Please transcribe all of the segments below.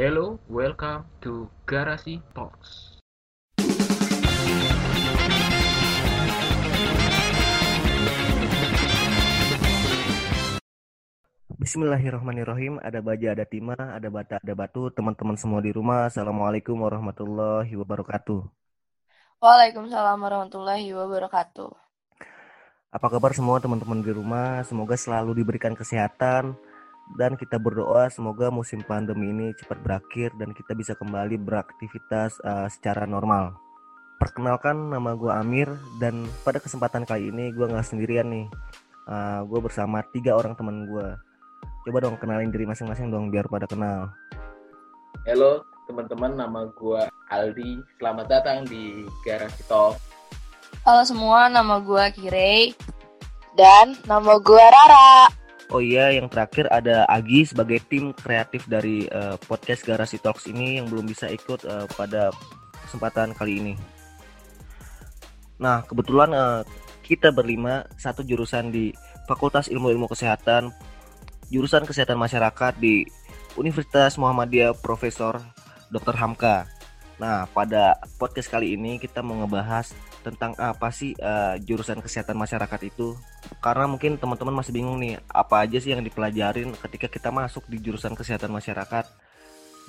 Hello, welcome to Garasi Talks. Bismillahirrahmanirrahim. Ada baja, ada timah, ada bata, ada batu. Teman-teman semua di rumah, Assalamualaikum warahmatullahi wabarakatuh. Waalaikumsalam warahmatullahi wabarakatuh. Apa kabar semua teman-teman di rumah? Semoga selalu diberikan kesehatan dan kita berdoa semoga musim pandemi ini cepat berakhir dan kita bisa kembali beraktivitas uh, secara normal. Perkenalkan nama gue Amir dan pada kesempatan kali ini gue nggak sendirian nih. Uh, gue bersama tiga orang teman gue. Coba dong kenalin diri masing-masing dong biar pada kenal. Halo teman-teman, nama gue Aldi. Selamat datang di Garasi Talk. Halo semua, nama gue Kirei dan nama gue Rara. Oh iya, yang terakhir ada Agi sebagai tim kreatif dari uh, podcast Garasi Talks ini yang belum bisa ikut uh, pada kesempatan kali ini. Nah, kebetulan uh, kita berlima satu jurusan di Fakultas Ilmu-Ilmu Kesehatan jurusan Kesehatan Masyarakat di Universitas Muhammadiyah Profesor Dr. Hamka. Nah, pada podcast kali ini kita mau ngebahas tentang apa sih uh, jurusan kesehatan masyarakat itu. Karena mungkin teman-teman masih bingung nih, apa aja sih yang dipelajarin ketika kita masuk di jurusan kesehatan masyarakat.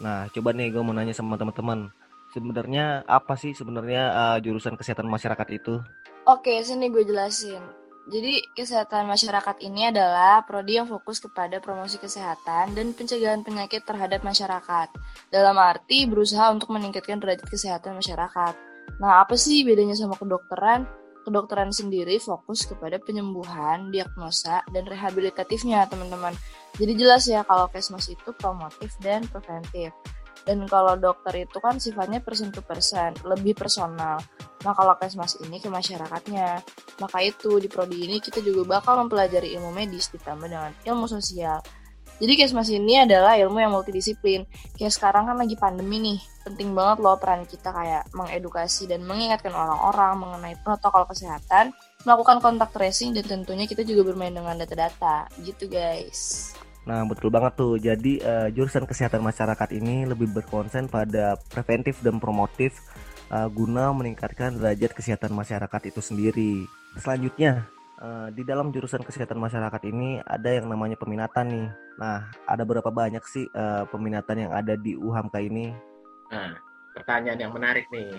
Nah, coba nih gue mau nanya sama teman-teman. Sebenarnya apa sih sebenarnya uh, jurusan kesehatan masyarakat itu? Oke, sini gue jelasin. Jadi, kesehatan masyarakat ini adalah prodi yang fokus kepada promosi kesehatan dan pencegahan penyakit terhadap masyarakat. Dalam arti berusaha untuk meningkatkan derajat kesehatan masyarakat. Nah, apa sih bedanya sama kedokteran? Kedokteran sendiri fokus kepada penyembuhan, diagnosa, dan rehabilitatifnya, teman-teman. Jadi jelas ya kalau kesmas itu promotif dan preventif. Dan kalau dokter itu kan sifatnya person to person, lebih personal. Nah kalau kesmas ini ke masyarakatnya. Maka itu di prodi ini kita juga bakal mempelajari ilmu medis ditambah dengan ilmu sosial. Jadi kesmas ini adalah ilmu yang multidisiplin. Kayak sekarang kan lagi pandemi nih, penting banget loh peran kita kayak mengedukasi dan mengingatkan orang-orang mengenai protokol kesehatan, melakukan kontak tracing dan tentunya kita juga bermain dengan data-data. Gitu guys. Nah, betul banget tuh. Jadi uh, jurusan kesehatan masyarakat ini lebih berkonsen pada preventif dan promotif uh, guna meningkatkan derajat kesehatan masyarakat itu sendiri. Selanjutnya, uh, di dalam jurusan kesehatan masyarakat ini ada yang namanya peminatan nih. Nah, ada berapa banyak sih uh, peminatan yang ada di UHAMKA ini? Nah, pertanyaan yang menarik nih.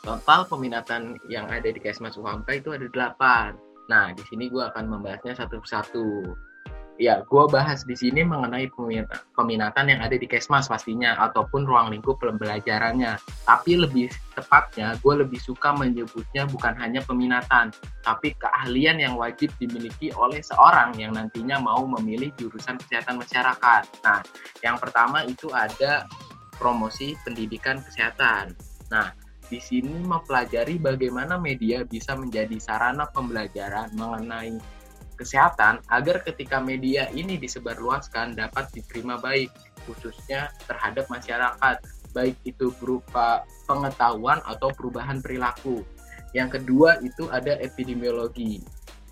Total peminatan yang ada di Kesmas UHAMKA itu ada delapan. Nah, di sini gue akan membahasnya satu persatu ya gue bahas di sini mengenai peminatan yang ada di Kesmas pastinya ataupun ruang lingkup pembelajarannya. Tapi lebih tepatnya gue lebih suka menyebutnya bukan hanya peminatan, tapi keahlian yang wajib dimiliki oleh seorang yang nantinya mau memilih jurusan kesehatan masyarakat. Nah, yang pertama itu ada promosi pendidikan kesehatan. Nah, di sini mempelajari bagaimana media bisa menjadi sarana pembelajaran mengenai kesehatan agar ketika media ini disebarluaskan dapat diterima baik khususnya terhadap masyarakat baik itu berupa pengetahuan atau perubahan perilaku. Yang kedua itu ada epidemiologi.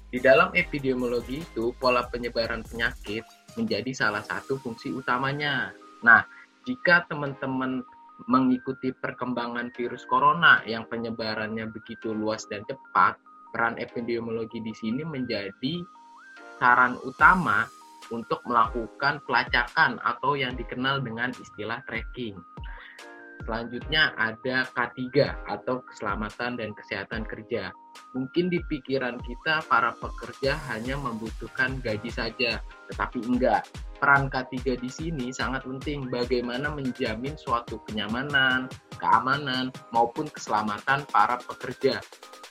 Di dalam epidemiologi itu pola penyebaran penyakit menjadi salah satu fungsi utamanya. Nah, jika teman-teman mengikuti perkembangan virus corona yang penyebarannya begitu luas dan cepat, peran epidemiologi di sini menjadi saran utama untuk melakukan pelacakan atau yang dikenal dengan istilah tracking. Selanjutnya ada K3 atau keselamatan dan kesehatan kerja. Mungkin di pikiran kita para pekerja hanya membutuhkan gaji saja, tetapi enggak. Peran K3 di sini sangat penting bagaimana menjamin suatu kenyamanan, keamanan maupun keselamatan para pekerja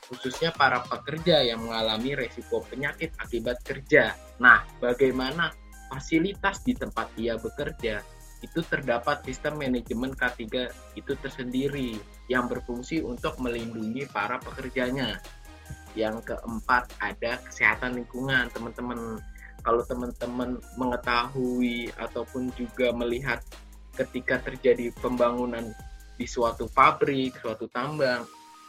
khususnya para pekerja yang mengalami resiko penyakit akibat kerja. Nah, bagaimana fasilitas di tempat ia bekerja itu terdapat sistem manajemen K3 itu tersendiri yang berfungsi untuk melindungi para pekerjanya. Yang keempat ada kesehatan lingkungan, teman-teman. Kalau teman-teman mengetahui ataupun juga melihat ketika terjadi pembangunan di suatu pabrik, suatu tambang,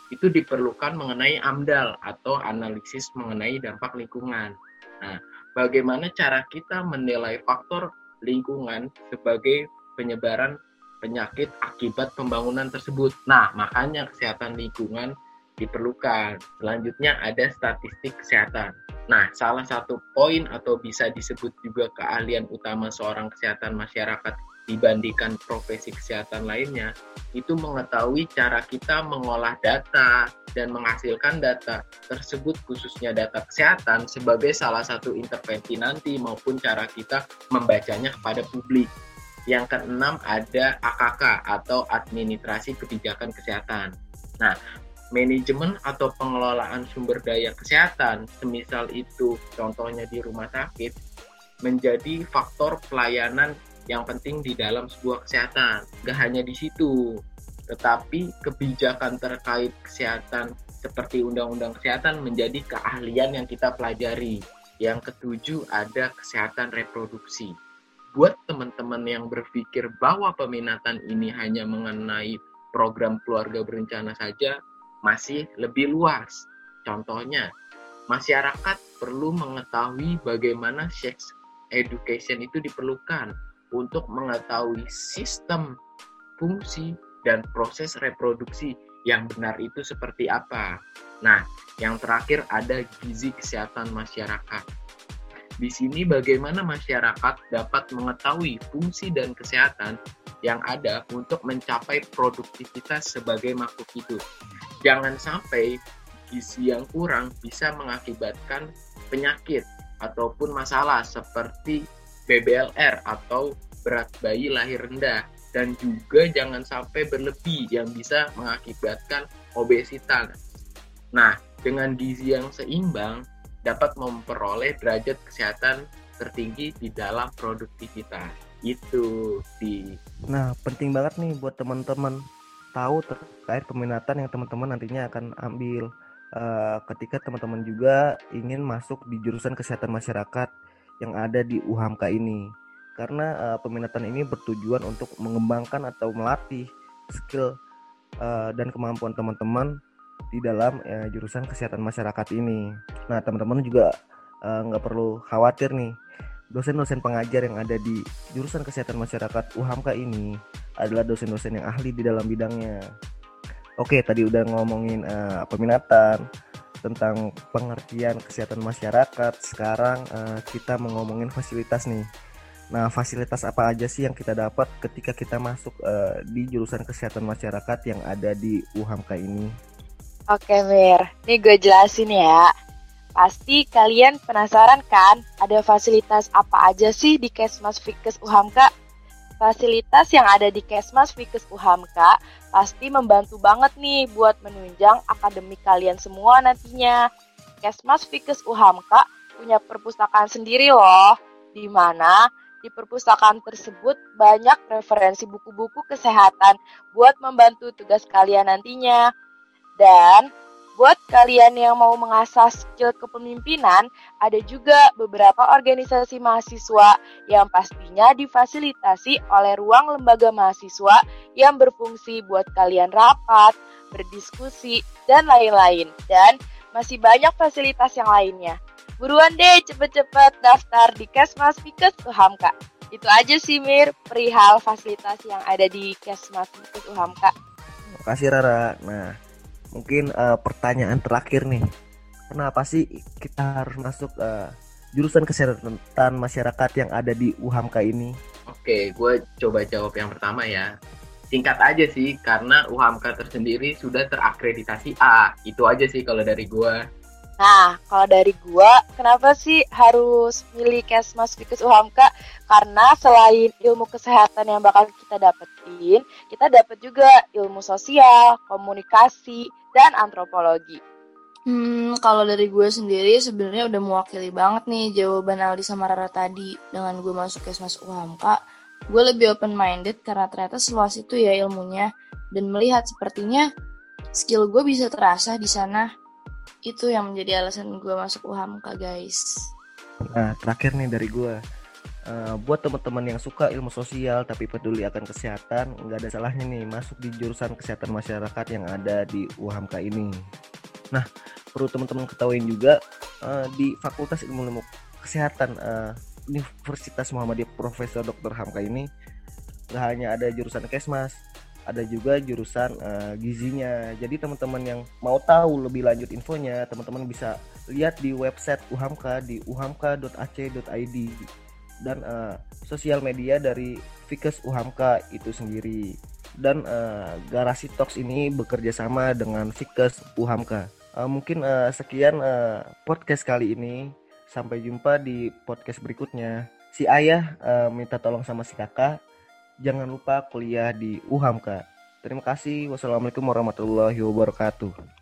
itu diperlukan mengenai AMDAL atau analisis mengenai dampak lingkungan. Nah, bagaimana cara kita menilai faktor lingkungan sebagai penyebaran penyakit akibat pembangunan tersebut. Nah, makanya kesehatan lingkungan diperlukan. Selanjutnya ada statistik kesehatan. Nah, salah satu poin atau bisa disebut juga keahlian utama seorang kesehatan masyarakat dibandingkan profesi kesehatan lainnya, itu mengetahui cara kita mengolah data dan menghasilkan data tersebut khususnya data kesehatan sebagai salah satu intervensi nanti maupun cara kita membacanya kepada publik. Yang keenam ada AKK atau administrasi kebijakan kesehatan. Nah, manajemen atau pengelolaan sumber daya kesehatan, semisal itu contohnya di rumah sakit, menjadi faktor pelayanan yang penting di dalam sebuah kesehatan. Gak hanya di situ, tetapi kebijakan terkait kesehatan seperti undang-undang kesehatan menjadi keahlian yang kita pelajari. Yang ketujuh ada kesehatan reproduksi. Buat teman-teman yang berpikir bahwa peminatan ini hanya mengenai program keluarga berencana saja, masih lebih luas. Contohnya, masyarakat perlu mengetahui bagaimana sex education itu diperlukan untuk mengetahui sistem, fungsi, dan proses reproduksi yang benar itu seperti apa. Nah, yang terakhir ada gizi kesehatan masyarakat. Di sini bagaimana masyarakat dapat mengetahui fungsi dan kesehatan yang ada untuk mencapai produktivitas sebagai makhluk hidup jangan sampai gizi yang kurang bisa mengakibatkan penyakit ataupun masalah seperti BBLR atau berat bayi lahir rendah dan juga jangan sampai berlebih yang bisa mengakibatkan obesitas. Nah, dengan gizi yang seimbang dapat memperoleh derajat kesehatan tertinggi di dalam produktivitas. Itu di Nah, penting banget nih buat teman-teman tahu terkait peminatan yang teman-teman nantinya akan ambil uh, ketika teman-teman juga ingin masuk di jurusan kesehatan masyarakat yang ada di UHAMKA ini karena uh, peminatan ini bertujuan untuk mengembangkan atau melatih skill uh, dan kemampuan teman-teman di dalam uh, jurusan kesehatan masyarakat ini. Nah, teman-teman juga nggak uh, perlu khawatir nih, dosen-dosen pengajar yang ada di jurusan kesehatan masyarakat UHAMKA ini adalah dosen-dosen yang ahli di dalam bidangnya. Oke, tadi udah ngomongin uh, peminatan tentang pengertian kesehatan masyarakat. Sekarang uh, kita mau ngomongin fasilitas nih. Nah, fasilitas apa aja sih yang kita dapat ketika kita masuk uh, di jurusan kesehatan masyarakat yang ada di UHAMKA ini? Oke, Mir. Nih gue jelasin ya. Pasti kalian penasaran kan ada fasilitas apa aja sih di Kesmas Fikes UHAMKA? Fasilitas yang ada di Kesmas Fikes Uhamka pasti membantu banget nih buat menunjang akademik kalian semua nantinya. Kesmas Fikes Uhamka punya perpustakaan sendiri loh, di mana di perpustakaan tersebut banyak referensi buku-buku kesehatan buat membantu tugas kalian nantinya. Dan Buat kalian yang mau mengasah skill kepemimpinan, ada juga beberapa organisasi mahasiswa yang pastinya difasilitasi oleh ruang lembaga mahasiswa yang berfungsi buat kalian rapat, berdiskusi, dan lain-lain. Dan masih banyak fasilitas yang lainnya. Buruan deh cepet-cepet daftar di Kesmas Fikes Uhamka. Itu aja sih Mir, perihal fasilitas yang ada di Kesmas Fikes Uhamka. Makasih Rara. Nah, mungkin uh, pertanyaan terakhir nih. Kenapa sih kita harus masuk uh, jurusan kesehatan masyarakat yang ada di UHAMKA ini? Oke gue coba jawab yang pertama ya. Singkat aja sih karena UHAMKA tersendiri sudah terakreditasi A. Itu aja sih kalau dari gue Nah, kalau dari gua, kenapa sih harus milih Kesmas Fikes Uhamka? Karena selain ilmu kesehatan yang bakal kita dapetin, kita dapat juga ilmu sosial, komunikasi, dan antropologi. Hmm, kalau dari gue sendiri sebenarnya udah mewakili banget nih jawaban Aldi sama Rara tadi. Dengan gue masuk Kesmas Uhamka, gue lebih open minded karena ternyata seluas itu ya ilmunya dan melihat sepertinya skill gue bisa terasa di sana itu yang menjadi alasan gue masuk UHAMKA guys nah terakhir nih dari gue uh, buat teman-teman yang suka ilmu sosial tapi peduli akan kesehatan nggak ada salahnya nih masuk di jurusan kesehatan masyarakat yang ada di UHAMKA ini nah perlu teman-teman ketahuin juga uh, di Fakultas Ilmu Ilmu Kesehatan uh, Universitas Muhammadiyah Profesor Dr. Hamka ini nggak hanya ada jurusan kesmas ada juga jurusan uh, gizinya jadi teman-teman yang mau tahu lebih lanjut infonya teman-teman bisa lihat di website uhamka di uhamka.ac.id dan uh, sosial media dari Fikes Uhamka itu sendiri dan uh, Garasi Talks ini bekerja sama dengan Fikes Uhamka. Uh, mungkin uh, sekian uh, podcast kali ini. Sampai jumpa di podcast berikutnya. Si ayah uh, minta tolong sama si kakak. Jangan lupa kuliah di Uhamka. Terima kasih. Wassalamualaikum warahmatullahi wabarakatuh.